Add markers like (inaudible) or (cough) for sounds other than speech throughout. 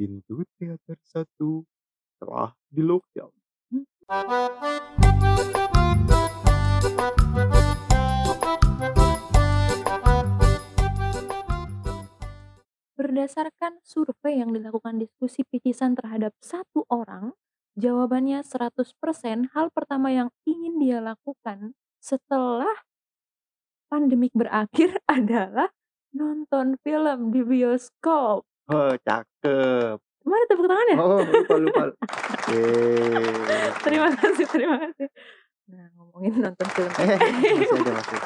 Pintu teater satu telah di-lockdown. Mmm. Berdasarkan survei yang dilakukan diskusi picisan terhadap satu orang, jawabannya 100% hal pertama yang ingin dia lakukan setelah pandemik berakhir (laughs) adalah nonton film di bioskop. Oh, cakep. Mana tepuk tangannya? Oh, lupa lupa. (laughs) Yeay. Terima kasih terima kasih. Nah, ngomongin nonton film Eh, masih ada masih.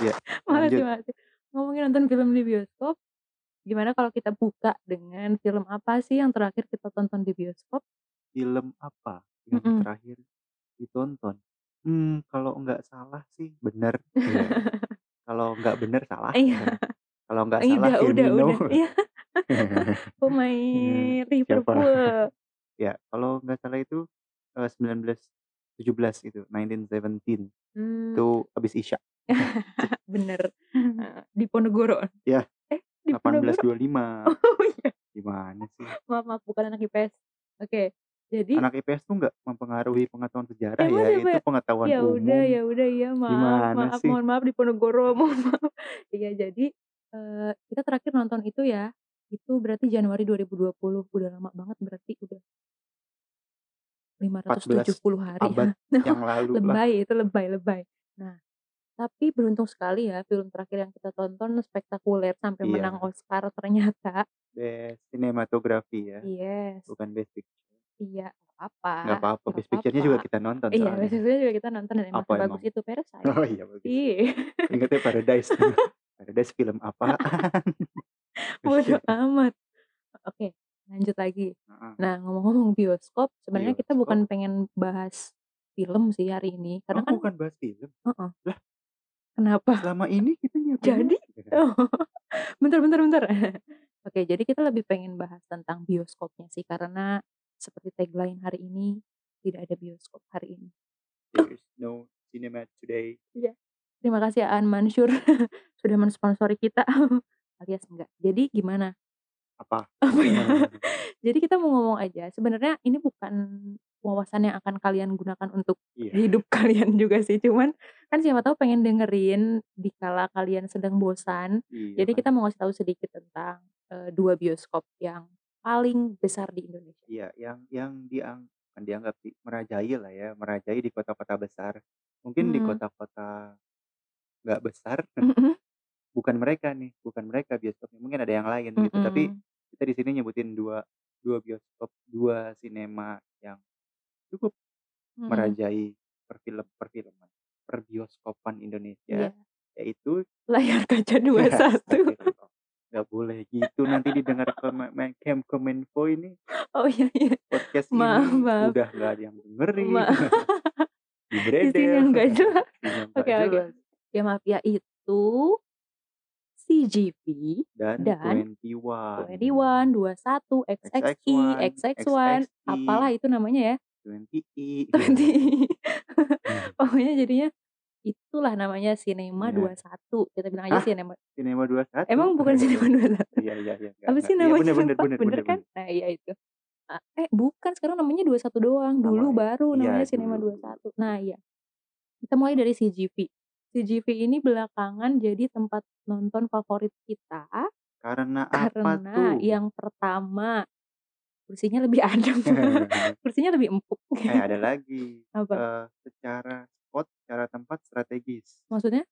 Iya, (laughs) Makasih makasih. Ngomongin nonton film di bioskop, gimana kalau kita buka dengan film apa sih yang terakhir kita tonton di bioskop? Film apa yang Mhm. terakhir ditonton? Mmm, kalau nggak salah sih bener, (laughs) iya. Kalau nggak bener salah. Iya. Kalau nggak salah Udah udah Firmino. udah, iya. (laughs) Pemain Iya, siapa? Liverpool. Ya, kalau nggak salah itu, eee, 1917 itu, 1917. Mmm. Itu habis Isya. (laughs) Bener, (laughs) heeh, Diponegoro? Ya, Eh, Diponegoro? 1825. Oh, iya. Gimana sih? Maaf maaf, bukan anak IPS. Oke, jadi Anak IPS tuh nggak mempengaruhi pengetahuan sejarah Emang ya, itu ya? pengetahuan Ya udah umum. ya udah, iya maaf Gimana maaf, sih? mohon maaf Diponegoro, mohon maaf. Iya, jadi, eee, kita terakhir nonton itu ya, itu berarti Januari 2020, udah lama banget berarti udah 14 570 hari abad ya. (laughs) yang lalu lah. Lebay itu, lebay lebay. Nah, tapi beruntung sekali ya film terakhir yang kita tonton spektakuler sampai menang Iya. Oscar ternyata. Best Cinematography ya, Yes. bukan Best Picture. Iya, apa-apa apa-apa, nggak Best Picture-nya juga kita nonton Iya, soalnya. Best Picture juga kita nonton dan emang Apa sebagus emang? itu, Parasite. Oh iya bagus. Iya. Ingetnya Paradise. (laughs) Paradise film apaan? (laughs) (laughs) Bodo (laughs) amat. Oke, lanjut lagi. Nah, ngomong-ngomong bioskop, sebenarnya kita bukan pengen bahas film sih hari ini, karena Oh, kan bukan bahas film? Heeh. Lah? Kenapa? Selama ini kita (laughs) Jadi? Oh, bentar bentar bentar. Oke, jadi kita lebih pengen bahas tentang bioskopnya sih, karena seperti tagline hari ini, tidak ada bioskop hari ini. There is no cinema today. Iya. Terima kasih Aan Mansur sudah mensponsori kita, alias enggak. Jadi gimana? Apa? Apa ya? (laughs) Jadi kita mau ngomong aja, sebenarnya ini bukan wawasan yang akan kalian gunakan untuk Iya. hidup (laughs) kalian juga sih, cuman kan siapa tahu pengen dengerin dikala kalian sedang bosan. Iya Jadi kan. kita mau ngasih tahu sedikit tentang, eee, 2 bioskop yang paling besar di Indonesia. Iya, yang yang diang bukan dianggap sih, merajai lah ya, merajai di kota-kota besar. Mungkin di Mhm. kota-kota nggak besar. Bukan mereka nih, bukan mereka bioskopnya, mungkin ada yang lain gitu. Tapi kita di sini nyebutin 2 2 bioskop, 2 sinema yang cukup Mhm. merajai perfilem perfilman, perbioskopan Indonesia, Iya. yaitu Layar Kaca (laughs) 21. Astagfirullah, nggak boleh gitu, nanti didengar Keme men Kemkominfo ini, Oh, iya iya. podcast Maaf ini maaf. udah nggak ada yang dengerin. Maaf. (laughs) Dibredel. Isinya nggak (laughs) jelas. Oke oke. Ya maaf ya, itu CGV Dan dan 21. 21, 21, XXI, XX1, XX1, XXI. apalah itu namanya ya. 20i. 20. Hmm. (laughs) Pokoknya jadinya itulah namanya Cinema Iya. 21. Kita bilang aja Hah? Cinema Cinema 21? Emang bukan (laughs) Cinema 21? Iya iya iya. Apa sih Iya namanya bener bener (laughs) bener bener bener kan? bener. Nah iya itu. A eh bukan, sekarang namanya 21 doang, dulu baru Iya namanya Cinema dulu. 21. Nah iya. Kita mulai dari CGV. CGV ini belakangan jadi tempat nonton favorit kita Karena (laughs) apa karena tuh? yang pertama, kursinya lebih (laughs) adem, (laughs) kursinya lebih empuk. Eh ada lagi, Apa? eee, secara spot, secara tempat strategis. Maksudnya?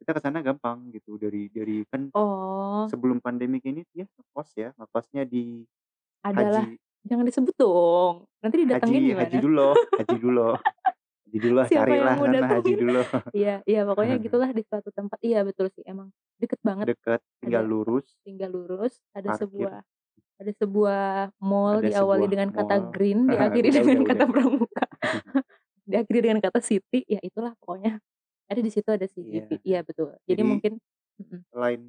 Kita ke sana gampang gitu dari dari kan Oh. sebelum pandemik ini dia ngekos ya, ngekosnya di Adalah Haji jangan disebut dong, nanti didatengin Haji gimana? Haji Duloh Haji Duloh. Haji Duloh Siapa carilah yang sana Haji? Duloh. (laughs) Iya iya pokoknya (laughs) gitulah di suatu tempat iya betul sih emang deket banget. Deket, tinggal Ada lurus. tinggal lurus, ada Parkir. sebuah ada sebuah mall Ada diawali sebuah dengan kata mall. green, (laughs) diakhiri Udah dengan udah kata udah. pramuka. diakhiri dengan kata city, ya itulah pokoknya. Ada di situ ada CGV. Iya. Iya betul. Jadi Jadi mungkin mhm. selain,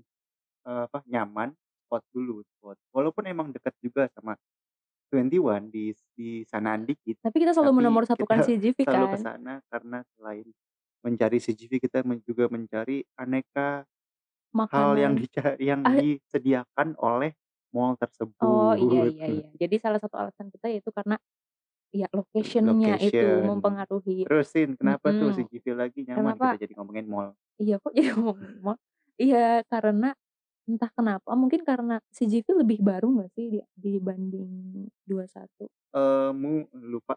eee, apa, nyaman, spot dulu, spot. Walaupun emang dekat juga sama 21 di di sanaan dikit, Tapi kita selalu tapi menomorsatukan kita CGV (laughs) selalu ke kan? sana karena selain mencari CGV kita juga mencari aneka hal yang Makanan. dica yang Ah disediakan oleh mall Oh, iya tersebut. iya iya. Jadi salah satu alasan kita yaitu karena, ya location-nya itu Location. mempengaruhi. Terusin, kenapa tuh Mhm. CGV lagi nyaman kita Kenapa jadi ngomongin mall? iya kok jadi (laughs) ngomongin mall? Iya, karena entah kenapa, mungkin karena CGV lebih baru nggak sih di dibanding 21? Eee, mu lupa,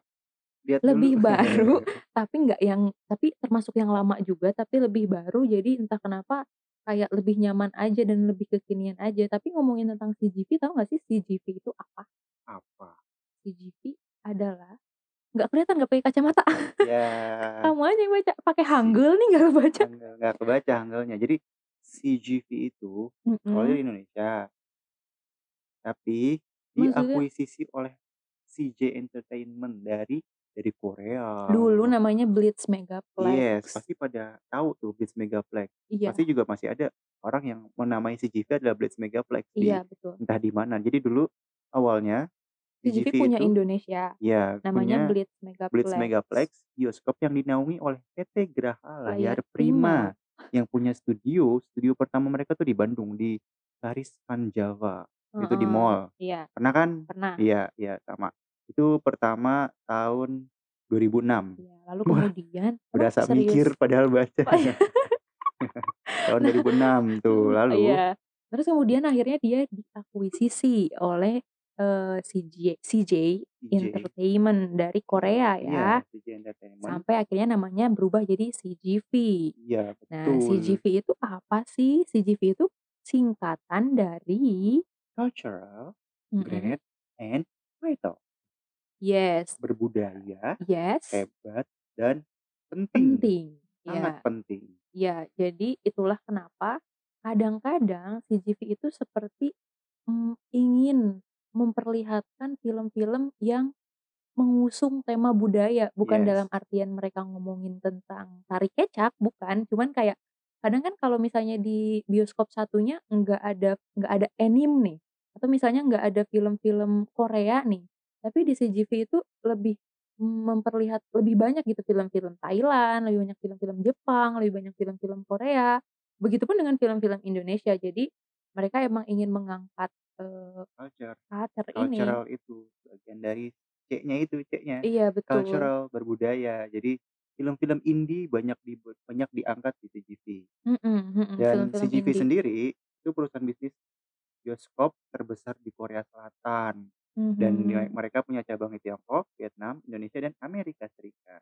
lihat dulu. Lebih (laughs) baru, tapi nggak yang tapi termasuk yang lama juga, tapi lebih baru, jadi entah kenapa kayak lebih nyaman aja dan lebih kekinian aja. Tapi ngomongin tentang CGV, tahu nggak sih CGV itu apa? Apa? CGV adalah nggak kelihatan nggak pakai kacamata. Ya. (laughs) Kamu aja yang baca, pakai Si Hangul nih nggak kebaca. Nggak kebaca Hangulnya. Jadi CGV itu awalnya Mhm. di Indonesia. Tapi Maksudnya? diakuisisi oleh CJ Entertainment dari dari Korea. Dulu namanya Blitz Yes, Megaplex. pasti pada tahu tuh Blitz Megaplex. Iya. Pasti juga masih ada orang yang menamai CGV adalah Blitz Megaplex di Iya, betul. entah di mana. Jadi dulu awalnya CGV CGV punya itu Indonesia, ya namanya punya Blitz Blitz Megaplex. Megaplex, bioskop yang dinaungi oleh PT Graha Layar Prima. Prima, yang punya studio. Studio pertama mereka tuh di Bandung, di Karistan Itu di mall. iya. Pernah kan? Pernah. Iya iya, sama. Itu pertama tahun 2006. Iya, lalu (laughs) Wah, kemudian berasa serius? mikir padahal baca. Iya. (laughs) Tahun 2006 tuh, (laughs) lalu iya. Terus kemudian akhirnya dia diakuisisi oleh, eee, CJ CJ CJ. Entertainment dari Korea ya. Iya, CJ Entertainment. Sampai akhirnya namanya berubah jadi CGV. Iya, Nah, betul. CGV itu apa sih? CGV itu singkatan dari Cultural, mhm. Great, and Vital. Yes. Berbudaya, Yes. hebat, dan penting. Penting, Sangat iya. penting. Iya, jadi itulah kenapa kadang-kadang CGV itu seperti, mmm, ingin memperlihatkan film-film yang mengusung tema budaya, bukan dalam Yes. artian mereka ngomongin tentang tari kecak, bukan. Cuman kayak kadang kan kalau misalnya di bioskop satunya nggak ada nggak ada anime nih, atau misalnya nggak ada film-film Korea nih, tapi di CGV itu lebih memperlihat lebih banyak gitu film-film Thailand, lebih banyak film-film Jepang, lebih banyak film-film Korea. Begitupun dengan film-film Indonesia. Jadi mereka emang ingin mengangkat, eee, Culture. culture ini. Cultural itu bagian dari C-nya itu, C-nya. Iya, betul. Cultural, berbudaya. Jadi film-film indie banyak dibu banyak diangkat di CGV. Mhm mhm, Dan film-film CGV indie. sendiri itu perusahaan bisnis bioskop terbesar di Korea Selatan. Dan ya Mhm. mereka punya cabang di Tiongkok, Vietnam, Indonesia, dan Amerika Serikat.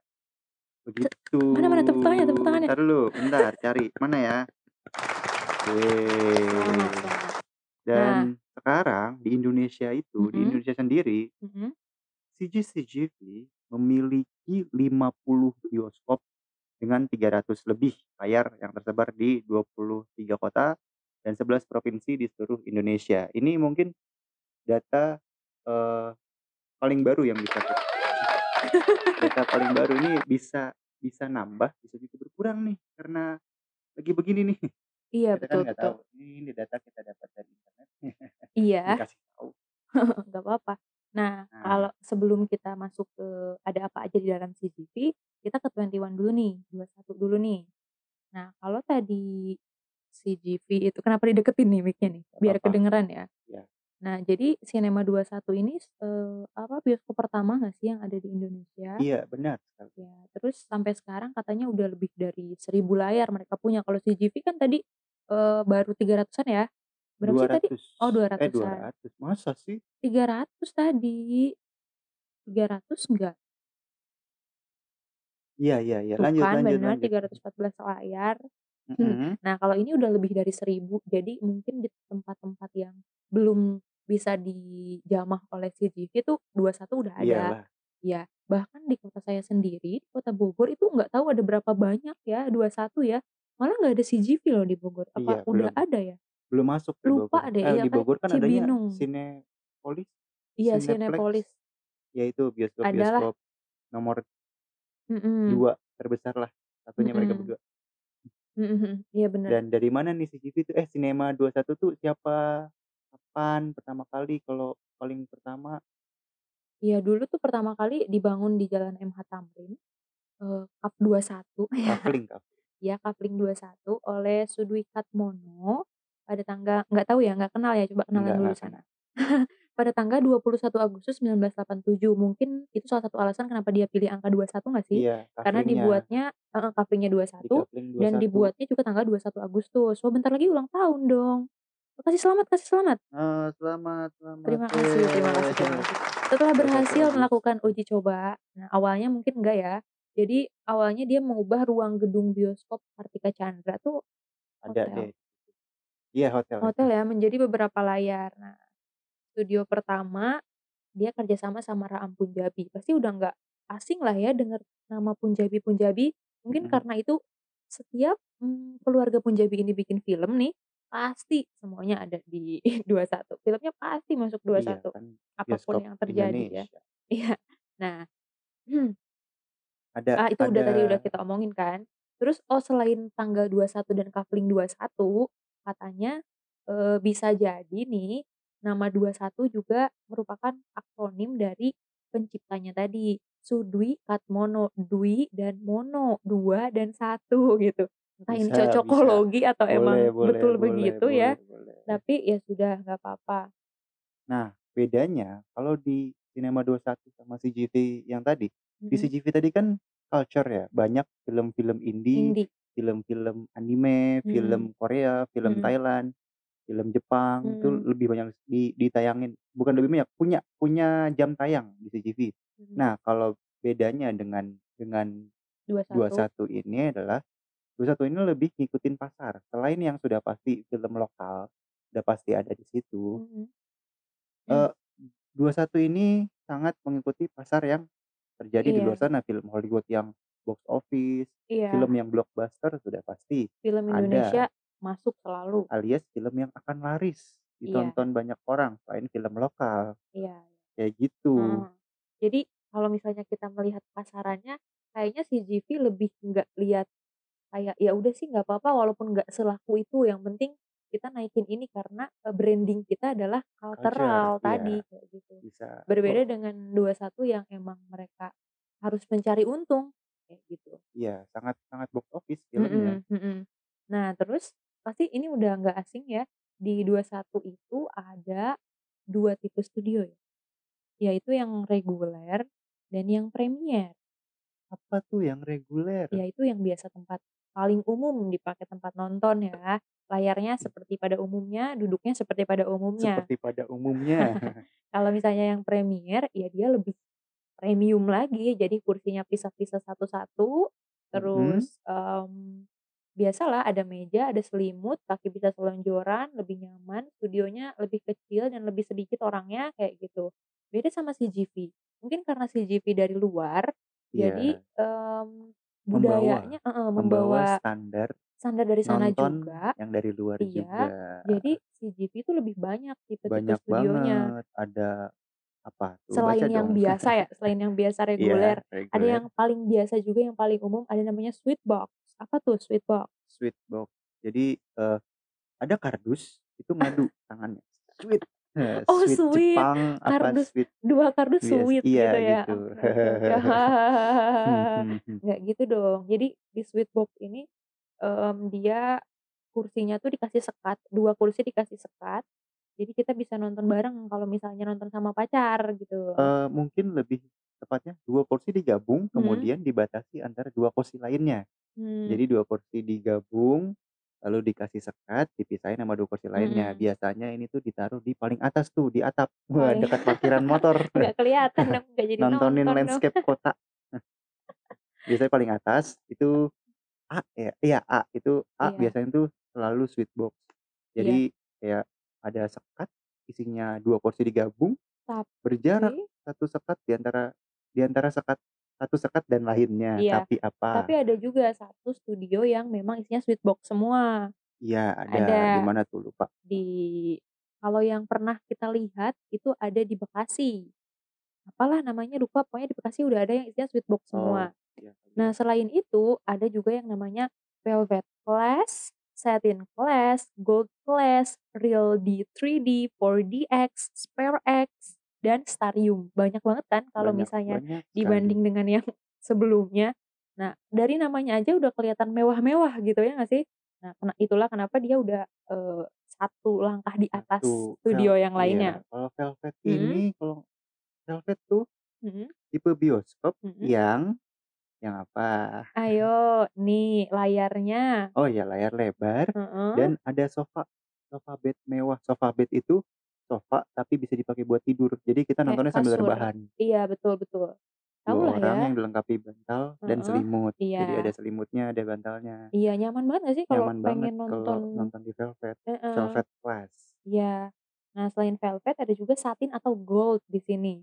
Begitu. mana mana tepuk tangannya tepuk tangannya? Entar dulu, bentar cari, mana ya? Yeay. semangat. Nah Dan sekarang di Indonesia itu, di Mhm. Indonesia sendiri Mhm. CJ CGV memiliki 50 bioskop dengan 300 lebih layar yang tersebar di 23 kota dan 11 provinsi di seluruh Indonesia. Ini mungkin data, eee, paling baru yang bisa kit (laughs) data paling baru ini bisa bisa nambah, bisa juga berkurang nih, karena lagi begini nih. Iya, Kita kan betul nggak betul. tahu, ini data kita dapat dari internet. Iya. (laughs) Dikasih tahu. (laughs) Nggak apa-apa. Nah, Nah. kalau sebelum kita masuk ke ada apa aja di dalam CGV, kita ke 21 dulu nih, 21 dulu nih. Nah, kalau tadi CGV itu kenapa dideketin nih mic-nya nih? Biar apa-apa. kedengeran ya. Iya. Nah, jadi Cinema 21 ini, eee, apa, bioskop pertama nggak sih yang ada di Indonesia? Iya, benar. Ya, terus sampai sekarang katanya udah lebih dari 1000 layar mereka punya. Kalau CGV kan tadi, eee, baru 300-an ya? Berapa sih tadi? 200. Oh, Eh, 200-an. 200, masa sih? 300 tadi. 300 enggak? Iya iya iya, Tuh lanjut kan lanjut bener, lanjut. 314 layar. Mhm. Nah, kalau ini udah lebih dari 1000, jadi mungkin di tempat-tempat yang belum bisa dijamah oleh CGV tuh 21 udah ada. Iyalah. Iya, bahkan di kota saya sendiri, di kota Bogor itu nggak tahu ada berapa banyak ya, 21 ya. Malah nggak ada CGV loh di Bogor. Apa Iya, udah belum. ada ya? Belum masuk di Bogor. Lupa deh, Eh, iya di kayak Bogor kan adanya Cibinong. Cinepolis, Iya, Cineplex, Cinepolis. ya itu Adalah. bioskop-bioskop nomor Mhm. 2 terbesar lah, satunya mereka Mhm. berdua. Mhm mhm, iya bener. Dan dari mana nih CGV tuh eh, Cinema 21 tuh siapa? Kapan pertama kali kalau paling pertama? Iya, dulu tuh pertama kali dibangun di Jalan MH Tamrin, eee, Kap 21 ya. Kafling Kafling. Iya, Kafling 21 oleh Sudwikatmono pada tanggal nggak tahu ya, nggak kenal ya, coba kenalan Enggak dulu sana. kenal. (laughs) Pada tanggal 21 Agustus 1987, mungkin itu salah satu alasan kenapa dia pilih angka 21 nggak sih? Iya, Karena dibuatnya heeh, couplingnya Di 21 coupling dan 21. dibuatnya juga tanggal 21 Agustus. Wah, bentar lagi ulang tahun dong. Kasih selamat kasih selamat. Eee, selamat selamat, Terima kasih terima kasih terima kasih. Setelah 21 berhasil melakukan uji coba, nah awalnya mungkin enggak ya, jadi awalnya dia mengubah ruang gedung bioskop Kartika Chandra tuh Ada hotel. deh. Iya, Hotel hotel. ya, menjadi beberapa layar. Nah, studio pertama dia kerjasama sama Raam Punjabi. Pasti udah nggak asing lah ya denger nama Punjabi-Punjabi. Mungkin Mhm. karena itu setiap, mmm, keluarga Punjabi ini bikin film nih, pasti semuanya ada di (laughs) 21. Filmnya pasti masuk Iya 21, kan, apa pun bioskop yang terjadi ya. Indonesia. (laughs) Iya. Nah Ada ah, itu udah tadi udah kita omongin kan. Terus, oh selain tanggal 21 dan coupling 21, katanya, eee, bisa jadi nih, nama 21 juga merupakan akronim dari penciptanya tadi, Sudwi Katmono, Dwi dan Mono, 2 dan 1 gitu. Entah ini Bisa bisa. cocokologi atau Boleh emang boleh betul boleh begitu boleh ya, boleh. tapi ya sudah nggak apa-apa. Nah, bedanya kalau di Cinema 21 sama CGV yang tadi, di Mhm. CGV tadi kan culture ya, banyak film-film indie, Indie. film-film anime, Mhm. film Korea, film Mhm. Thailand, film Jepang, itu Mhm. lebih banyak di ditayangin. Bukan lebih banyak, punya punya jam tayang di CGV. Mhm. Nah, kalau bedanya dengan dengan 21. 21 ini adalah, 21 ini lebih ngikutin pasar. Selain yang sudah pasti film lokal, udah pasti ada di situ Mhm. eee, 21 ini sangat mengikuti pasar yang terjadi di luar Iya. sana, film Hollywood yang box office, film Iya. yang blockbuster sudah pasti Film ada. Masuk selalu. Alias film yang akan laris, Iya. ditonton banyak orang, selain film lokal. Iya. Kayak gitu. Heeh. Jadi kalau misalnya kita melihat pasarannya, kayaknya CGV lebih nggak lihat kayak, ya udah sih nggak apa-apa walaupun nggak selaku itu, yang penting kita naikin ini karena, eee, branding kita adalah Culture, cultural tadi, iya. kayak gitu. Bisa. Berbeda Oh dengan 21 yang emang mereka harus mencari untung, kayak gitu. Iya, sangat sangat box office filmnya. Mhm mhm. Nah, terus pasti ini udah nggak asing ya, di 21 itu ada 2 tipe studio ya, yaitu yang reguler dan yang premier. Apa tuh yang reguler? Yaitu yang biasa tempat paling umum dipakai tempat nonton ya, layarnya seperti pada umumnya, duduknya seperti pada umumnya. Seperti pada umumnya. (laughs) Kalau misalnya yang premier, ya dia lebih premium lagi, jadi kursinya pisah-pisah satu-satu, Mhm. terus, mmm, biasalah ada meja, ada selimut, kaki bisa selonjoran, lebih nyaman, studionya lebih kecil dan lebih sedikit orangnya, kayak gitu. Beda sama CGV, mungkin karena CGV dari luar, jadi, Iya. mmm, Membawa budayanya heeh, membawa membawa standar standar dari sana nonton juga yang dari luar iya, juga. jadi CGV itu lebih banyak tipe-tipe Banyak studionya. banget, ada apa tuh? Selain yang dong. biasa ya, (laughs) selain yang biasa Iya, reguler, ada reguler. yang paling biasa juga yang paling umum, ada namanya sweet box. Apa tuh sweet box? Sweet box. Jadi, eee, ada kardus, itu madu tangannya, sweet, eee, Oh sweet sweet, Jepang, apa kardus, sweet 2 kardus yes, sweet iya gitu ya, gitu. (laughs) Nggak gitu dong. Jadi di sweet box ini, mmm, dia kursinya tuh dikasih sekat, 2 kursi dikasih sekat, jadi kita bisa nonton bareng kalau misalnya nonton sama pacar, gitu. Eee, mungkin lebih tepatnya 2 kursi digabung, Mhm. kemudian dibatasi antara 2 kursi lainnya. Mmm. Jadi 2 kursi digabung, lalu dikasih sekat, dipisahin sama 2 kursi lainnya. Mhm. Biasanya ini tuh ditaruh di paling atas tuh, di atap, wah Paling dekat parkiran motor. (laughs) nggak kelihatan dong, nggak jadi Nontonin nonton dong. landscape kota. Biasanya paling atas, itu A ya? Iya A, itu A Iya. biasanya tuh selalu sweet box. Iya. Jadi kayak ada sekat, isinya 2 kursi digabung, berjarak Tapi 1 sekat di antara di antara sekat 1 sekat dan lainnya, Iya, tapi apa? tapi ada juga 1 studio yang memang isinya sweet box semua. Iya ada, di Ada. mana tuh? Lupa. Di kalau yang pernah kita lihat, itu ada di Bekasi. Apalah namanya lupa, pokoknya di Bekasi udah ada yang isinya sweet box Oh, semua. iya kali Nah, ya. selain itu, ada juga yang namanya velvet glass, satin glass, gold glass, real D 3D, 4DX, spare X, dan starium. Banyak banget kan kalau Banyak misalnya banyak sekali. dibanding dengan yang (laughs) sebelumnya. Nah, dari namanya aja udah kelihatan mewah-mewah gitu, ya nggak sih? Nah, itulah kenapa dia udah, eee, satu langkah di atas Satu, studio yang iya, lainnya. kalau Velvet Mhm. ini kalau Velvet tuh Mhm. tipe bioskop Mhm. yang yang apa? Ayo, nih layarnya. Oh ya, layar lebar Heeh. dan ada sofa, sofa bed mewah. Sofa bed itu sofa tapi bisa dipakai buat tidur. Jadi kita Kayak nontonnya sambil kasur. rebahan. Iya, betul betul. 2 Tahulah orang ya. yang dilengkapi bantal dan Heeh, selimut. Jadi ada iya. selimutnya, ada bantalnya. Iya, nyaman banget nggak sih kalau Nyaman banget pengen kalau nonton nonton di Velvet, heeh. Velvet Plus. Iya. Nah, selain velvet ada juga satin atau gold di sini.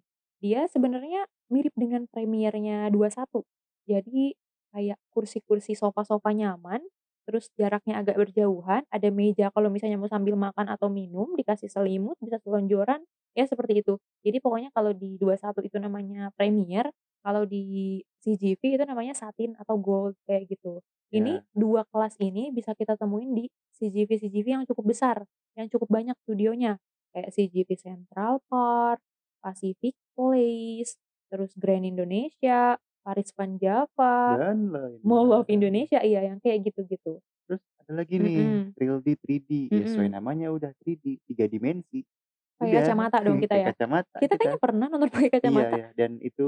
Dia sebenarnya mirip dengan Premiere-nya 21. Jadi kayak kursi-kursi sofa-sofa nyaman, terus jaraknya agak berjauhan, ada meja kalau misalnya mau sambil makan atau minum, dikasih selimut, bisa selonjoran, ya seperti itu. Jadi pokoknya kalau di 21 itu namanya Premiere, kalau di CGV itu namanya satin atau gold kayak gitu. Ini Ya. 2 kelas ini bisa kita temuin di CGV-CGV yang cukup besar, yang cukup banyak studionya. Kayak CGV Central Park, Pacific Place, terus Grand Indonesia, Paris Van Java, Dan lain-lain. Mall of Indonesia, iya yang kayak gitu-gitu. Terus ada lagi nih, Mhm. Real D 3D, ya sesuai namanya udah 3D, 3 dimensi. Pakai Udah, kacamata dong (laughs) kita ya? kacamata Kita kita. kayaknya pernah nonton pakai Iya kacamata. iya, dan itu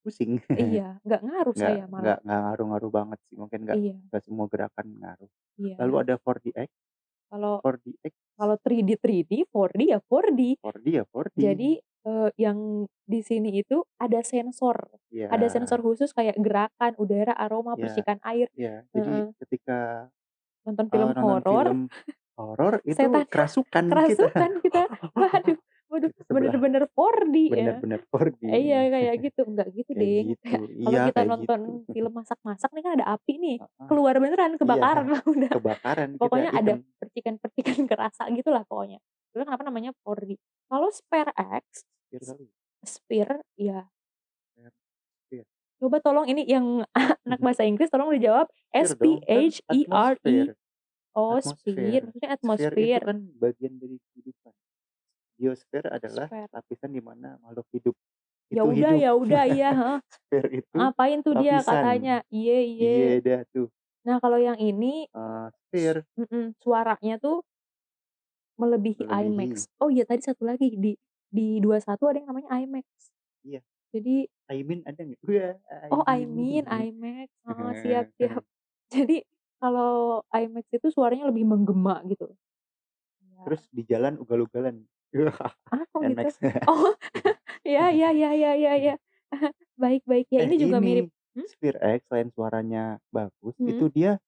pusing. Iya, (laughs) nggak ngaruh Nggak saya malah. nggak nggak ngaruh-ngaruh banget sih, mungkin nggak Iya. nggak semua gerakan ngaruh. Lalu Iya. ada 4DX. Kalau 4DX kalau 3D 3D, 4D ya 4D. 4D ya 4D. Jadi, eee, yang di sini itu ada sensor. Ada sensor khusus kayak gerakan, udara, aroma, Iya. percikan air. Iya, jadi Heeh. ketika, Nonton eee, film nonton horor film horor (laughs) itu kerasukan kita. kerasukan kita. (laughs) Waduh waduh, sebelah. bener-bener 4D ya. Bener-bener 4D. Iya, kayak gitu. Enggak gitu, Kayak Deng. gitu. Kayak (laughs) kalau Iya, kita kayak nonton gitu. film masak-masak nih kan ada api nih, Heeh. keluar beneran, Iya, kebakaran lah udah. kebakaran kita Pokoknya ada hitam. percikan-percikan kerasa gitulah pokoknya. Itu kenapa namanya 4D. Kalau SpareX, Sphere kali. Ya Sphere Sphere. coba tolong ini yang (laughs) anak Mhm. bahasa Inggris tolong dijawab Sphere dong, kan S-P-H-E-R-E. atmosfer. Oh, Atmosfer. sphere, maksudnya Sphere itu atmosfer. kan bagian dari kehidupan. Biosfer adalah Sphere. lapisan di mana makhluk hidup Ya udah ya udah, iya. (laughs) Sphere itu Ngapain tuh dia lapisan. katanya? Iye iye. Iya dah tuh. Nah, kalau yang ini Eee, sphere. mhm, suaranya tuh melebihi IMAX. Melebihi. Oh iya, tadi satu lagi di di 21 ada yang namanya IMAX. Iya. Jadi Aimin ada nggak? Wah, Oh, I mean. IMAX. (laughs) Heeh, siap siap. Jadi kalau IMAX itu suaranya lebih menggema gitu. Iya. Terus di jalan ugal-ugalan. (laughs) Ah, kok gitu? NMAX. Oh, (laughs) iya iya iya iya iya iya. Baik baik. Ya Eh, ini juga mirip ini hmm? Sphere X selain suaranya bagus, itu Mhm. dia,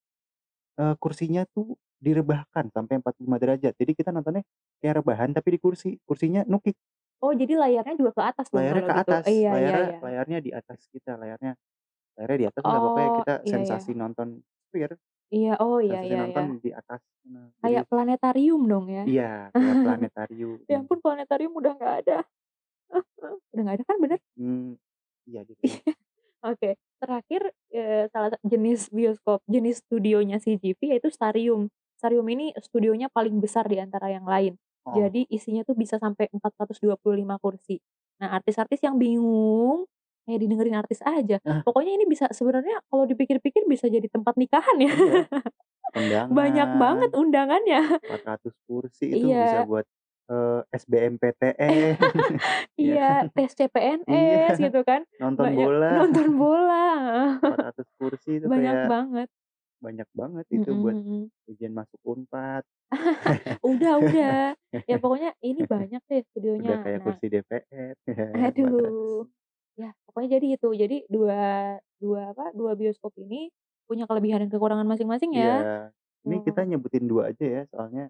eee, kursinya tuh direbahkan sampai 45 derajat. Jadi kita nontonnya kayak rebahan tapi di kursi, kursinya nukik. Oh, jadi layarnya juga ke atas Layarnya ke gitu? atas, Iya iya layarnya iya. layarnya di atas kita, layarnya layarnya di atas nggak apa-apa ya, Oh, kita iya iya. sensasi nonton Sphere. Iya, oh iya Sensasi iya iya. nonton di atas. Jadi Kayak planetarium dong ya? Iya, kayak (laughs) planetarium. Ya ampun planetarium udah nggak ada. (laughs) Udah nggak ada kan bener? Mmm, iya gitu. (laughs) Oke, terakhir, eee, salah sa jenis bioskop jenis studionya CGV yaitu Starium. Starium ini studionya paling besar di antara yang lain. Oh. Jadi isinya tuh bisa sampai 425 kursi. Nah, artis-artis yang bingung, kayak didengerin artis aja. Ah. Pokoknya ini bisa sebenarnya kalau dipikir-pikir bisa jadi tempat nikahan ya. Iya. (laughs) Banyak banget Undangan. undangannya. 400 kursi itu bisa (laughs) Iya. buat, eee, SBMPTN. Iya, tes CPNS Iya. gitu kan. Nonton Banyak bola. nonton bola, (laughs) heeh. 400 kursi itu Banyak kayak banget. Banyak banget itu Mhm buat mhm. ujian masuk Unpad. (laughs) Udah udah. Ya pokoknya ini (laughs) banyak deh Udah studionya. kayak Nah kursi DPR. 400. (laughs) Aduh. Ya pokoknya jadi itu. Jadi dua dua apa, 2 bioskop ini punya kelebihan dan kekurangan masing-masing ya. Iya. Ini kita Mhm. nyebutin 2 aja ya soalnya,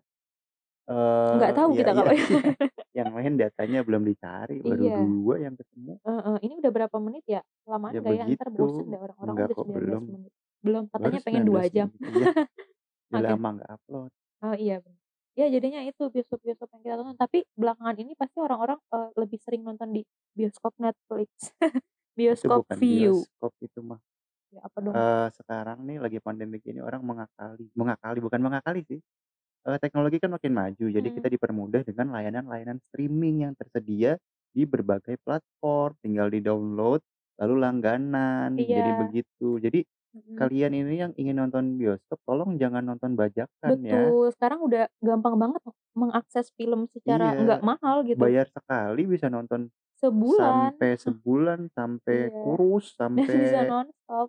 Nggak eee, tahu iya kita kalau iya. Yang lain datanya belum dicari, baru Iya. 2 yang ketemu. Heeh, ini udah berapa menit ya? Kelamaan Ya nggak ya? Bosen begitu. deh orang-orang udah 19 belum. menit. Belum, Baru katanya pengen 2 19 jam. (laughs) Udah Oke. lama nggak upload. Oh iya bener. Ya jadinya itu bioskop-bioskop yang kita tonton. Tapi belakangan ini pasti orang-orang, eee, lebih sering nonton di bioskop Netflix. (laughs) Itu Bioskop bukan Viu. bioskop itu mah. Ya apa dong? Eee, sekarang nih lagi pandemi gini orang mengakali mengakali, bukan mengakali sih, eee, teknologi kan makin maju, jadi Mhm. kita dipermudah dengan layanan-layanan streaming yang tersedia di berbagai platform, tinggal di-download, lalu langganan, jadi Iya. begitu. Jadi Mhm. kalian ini yang ingin nonton bioskop tolong jangan nonton bajakan ya. Betul, sekarang udah gampang banget mengakses film secara Iya, nggak mahal gitu. bayar sekali bisa nonton Sebulan. sampai sebulan, sampai Iya, kurus, (laughs) dan bisa sampai nonstop.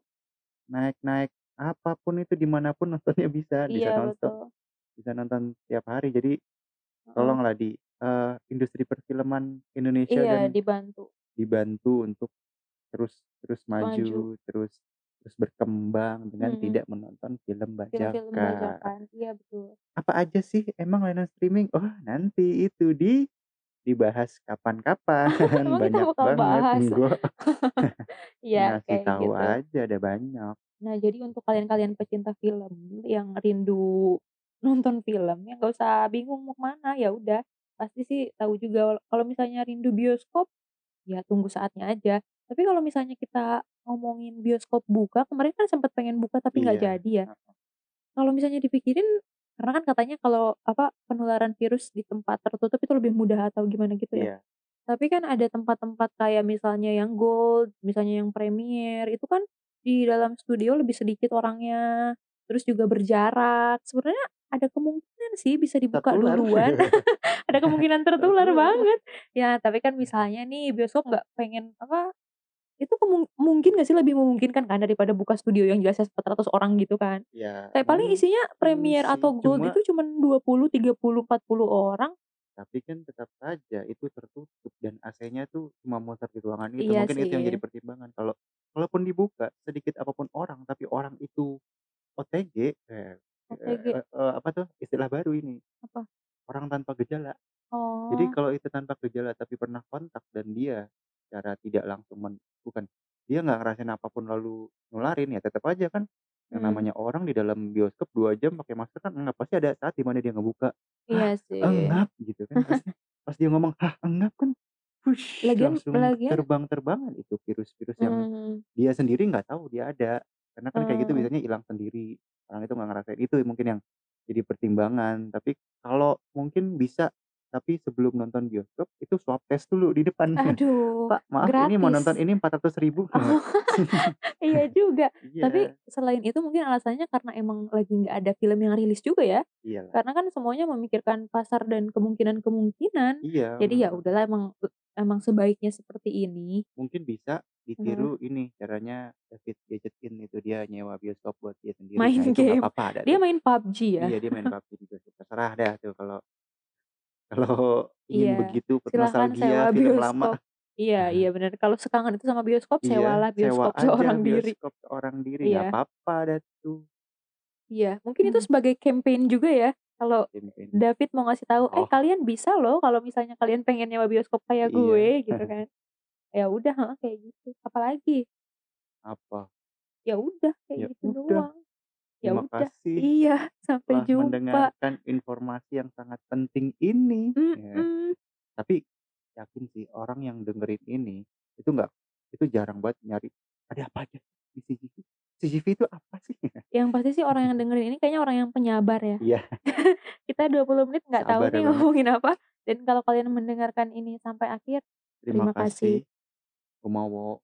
naik-naik apa pun itu, di mana pun (laughs) nontonnya bisa, bisa Iya, nonstop, betul. bisa nonton tiap hari. Jadi tolonglah di eee, industri perfilman Indonesia Iya, dan dibantu. dibantu untuk terus terus Maju. maju, terus terus berkembang dengan Mhm. tidak menonton film bajakan. bajakan, iya betul. Apa aja sih emang layanan streaming? Oh, nanti itu di dibahas kapan-kapan, (laughs) (laughs) banyak bakal banget, bahas? (laughs) Iya, Ngasih kayak tahu gitu. aja, ada banyak. Nah, jadi untuk kalian-kalian pecinta film yang rindu nonton film, ya nggak usah bingung mau ke mana, ya udah pasti sih tahu juga kalau misalnya rindu bioskop, ya tunggu saatnya aja. Tapi kalau misalnya kita ngomongin bioskop buka, kemarin kan sempet pengen buka tapi nggak Iya, jadi ya. Kalau misalnya dipikirin, karena kan katanya kalau apa, penularan virus di tempat tertutup itu lebih mudah atau gimana gitu ya. Iya. Tapi kan ada tempat-tempat kayak misalnya yang gold, misalnya yang premier, itu kan di dalam studio lebih sedikit orangnya, terus juga berjarak. Sebenarnya ada kemungkinan sih bisa dibuka Tertular. duluan, (laughs) ada kemungkinan tertular Tertular. banget. Ya, tapi kan misalnya nih bioskop nggak pengen apa, itu mungkin nggak sih lebih memungkinkan kan daripada buka studio yang jelasnya 400 orang gitu kan. Ya, Kayak paling isinya mungkin premier sih, atau gold cuma itu cuman 20, 30, 40 orang. Tapi kan tetap saja itu tertutup dan AC-nya tuh cuma muter di ruangan itu, Iya mungkin itu yang jadi sih. pertimbangan. Kalau kalaupun dibuka, sedikit apa pun orang, tapi orang itu OTG, eh OTG. eee eee, apa tuh, istilah baru ini, Apa? orang tanpa gejala. Jadi Oh. kalau itu tanpa gejala tapi pernah kontak dan dia secara tidak langsung men bukan, dia nggak ngerasain apa pun lalu nularin, ya tetep aja kan yang Mmm. namanya orang di dalam bioskop 2 jam pakai masker kan engap, pasti ada saat di mana dia ngebuka, "Hah, Iya sih. engap?" Gitu kan pasti. (laughs) Pas dia ngomong, "Hah, engap?" Kan wush Lagian langsung lagian terbang-terbangan itu virus-virus yang Mmm. dia sendiri nggak tahu dia ada. Karena kan kayak gitu Eee. biasanya ilang sendiri, orang itu nggak ngerasain. Itu mungkin yang jadi pertimbangan. Tapi kalau mungkin bisa, tapi sebelum nonton bioskop itu swab test dulu di depan. Aduh, (laughs) "Pak, maaf ini mau nonton gratis. ini Rp400.000." (laughs) Oh, iya (laughs) juga. Tapi Iya. selain itu mungkin alasannya karena emang lagi nggak ada film yang rilis juga ya. Iya. Karena kan semuanya memikirkan pasar dan kemungkinan-kemungkinan. Iya, Jadi ya udahlah emang emang sebaiknya seperti ini. Mungkin bisa ditiru ini caranya David Gadgetin itu, dia nyewa bioskop buat dia sendiri. Main Nah, game. apa-apa ada Dia tuh. main PUBG ya? Iya, dia main PUBG bioskop. Terserah dah tuh kalau kalau ingin Iya, begitu nostalgia sewa film lama. bioskop. Iya iya bener, kalau sekangen itu sama bioskop, Iya, sewalah sewa bioskop (laughs) aja seorang diri. bioskop seorang diri, Iya. apa-apa dah tuh. Iya, mungkin itu Hmm. sebagai campaign juga ya, kalau. David mau ngasih tahu, "Eh, Oh. kalian bisa loh kalau misalnya kalian pengen nyewa bioskop kayak Iya. gue," gitu (laughs) kan. Ya udah kayak gitu. Apalagi? Apa? Ya udah, Ya kayak gitu udah. doang. Ya Terima udah. kasih Iya, sampai telah jumpa. mendengarkan informasi yang sangat penting ini. Ya. Mhm. Tapi yakin sih orang yang dengerin ini, itu nggak itu jarang banget nyari, "Ada apa aja di CGV? CGV itu apa sih?" (laughs) Yang pasti sih orang yang dengerin ini kayaknya orang yang penyabar ya. Iya. (laughs) Kita 20 menit nggak tahu nih ngomongin apa, dan kalau kalian mendengarkan ini sampai akhir, Terima terima kasih. kasih. Gomawo.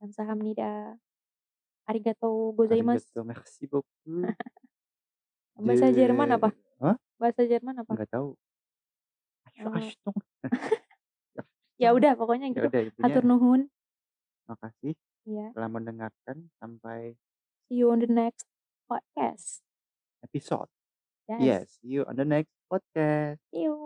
감 Arigato gozaimasu. Arigato, merci beaucoup. (laughs) Bahasa Jerman apa? Hah? Bahasa Jerman apa? Enggak tahu. Ashtung. Oh. (laughs) (laughs) Ya, ya udah pokoknya ya gitu. Hatur Atur nuhun. Makasih. Iya. Telah mendengarkan sampai see you on the next podcast episode. Yes. yes, see you on the next podcast. See you.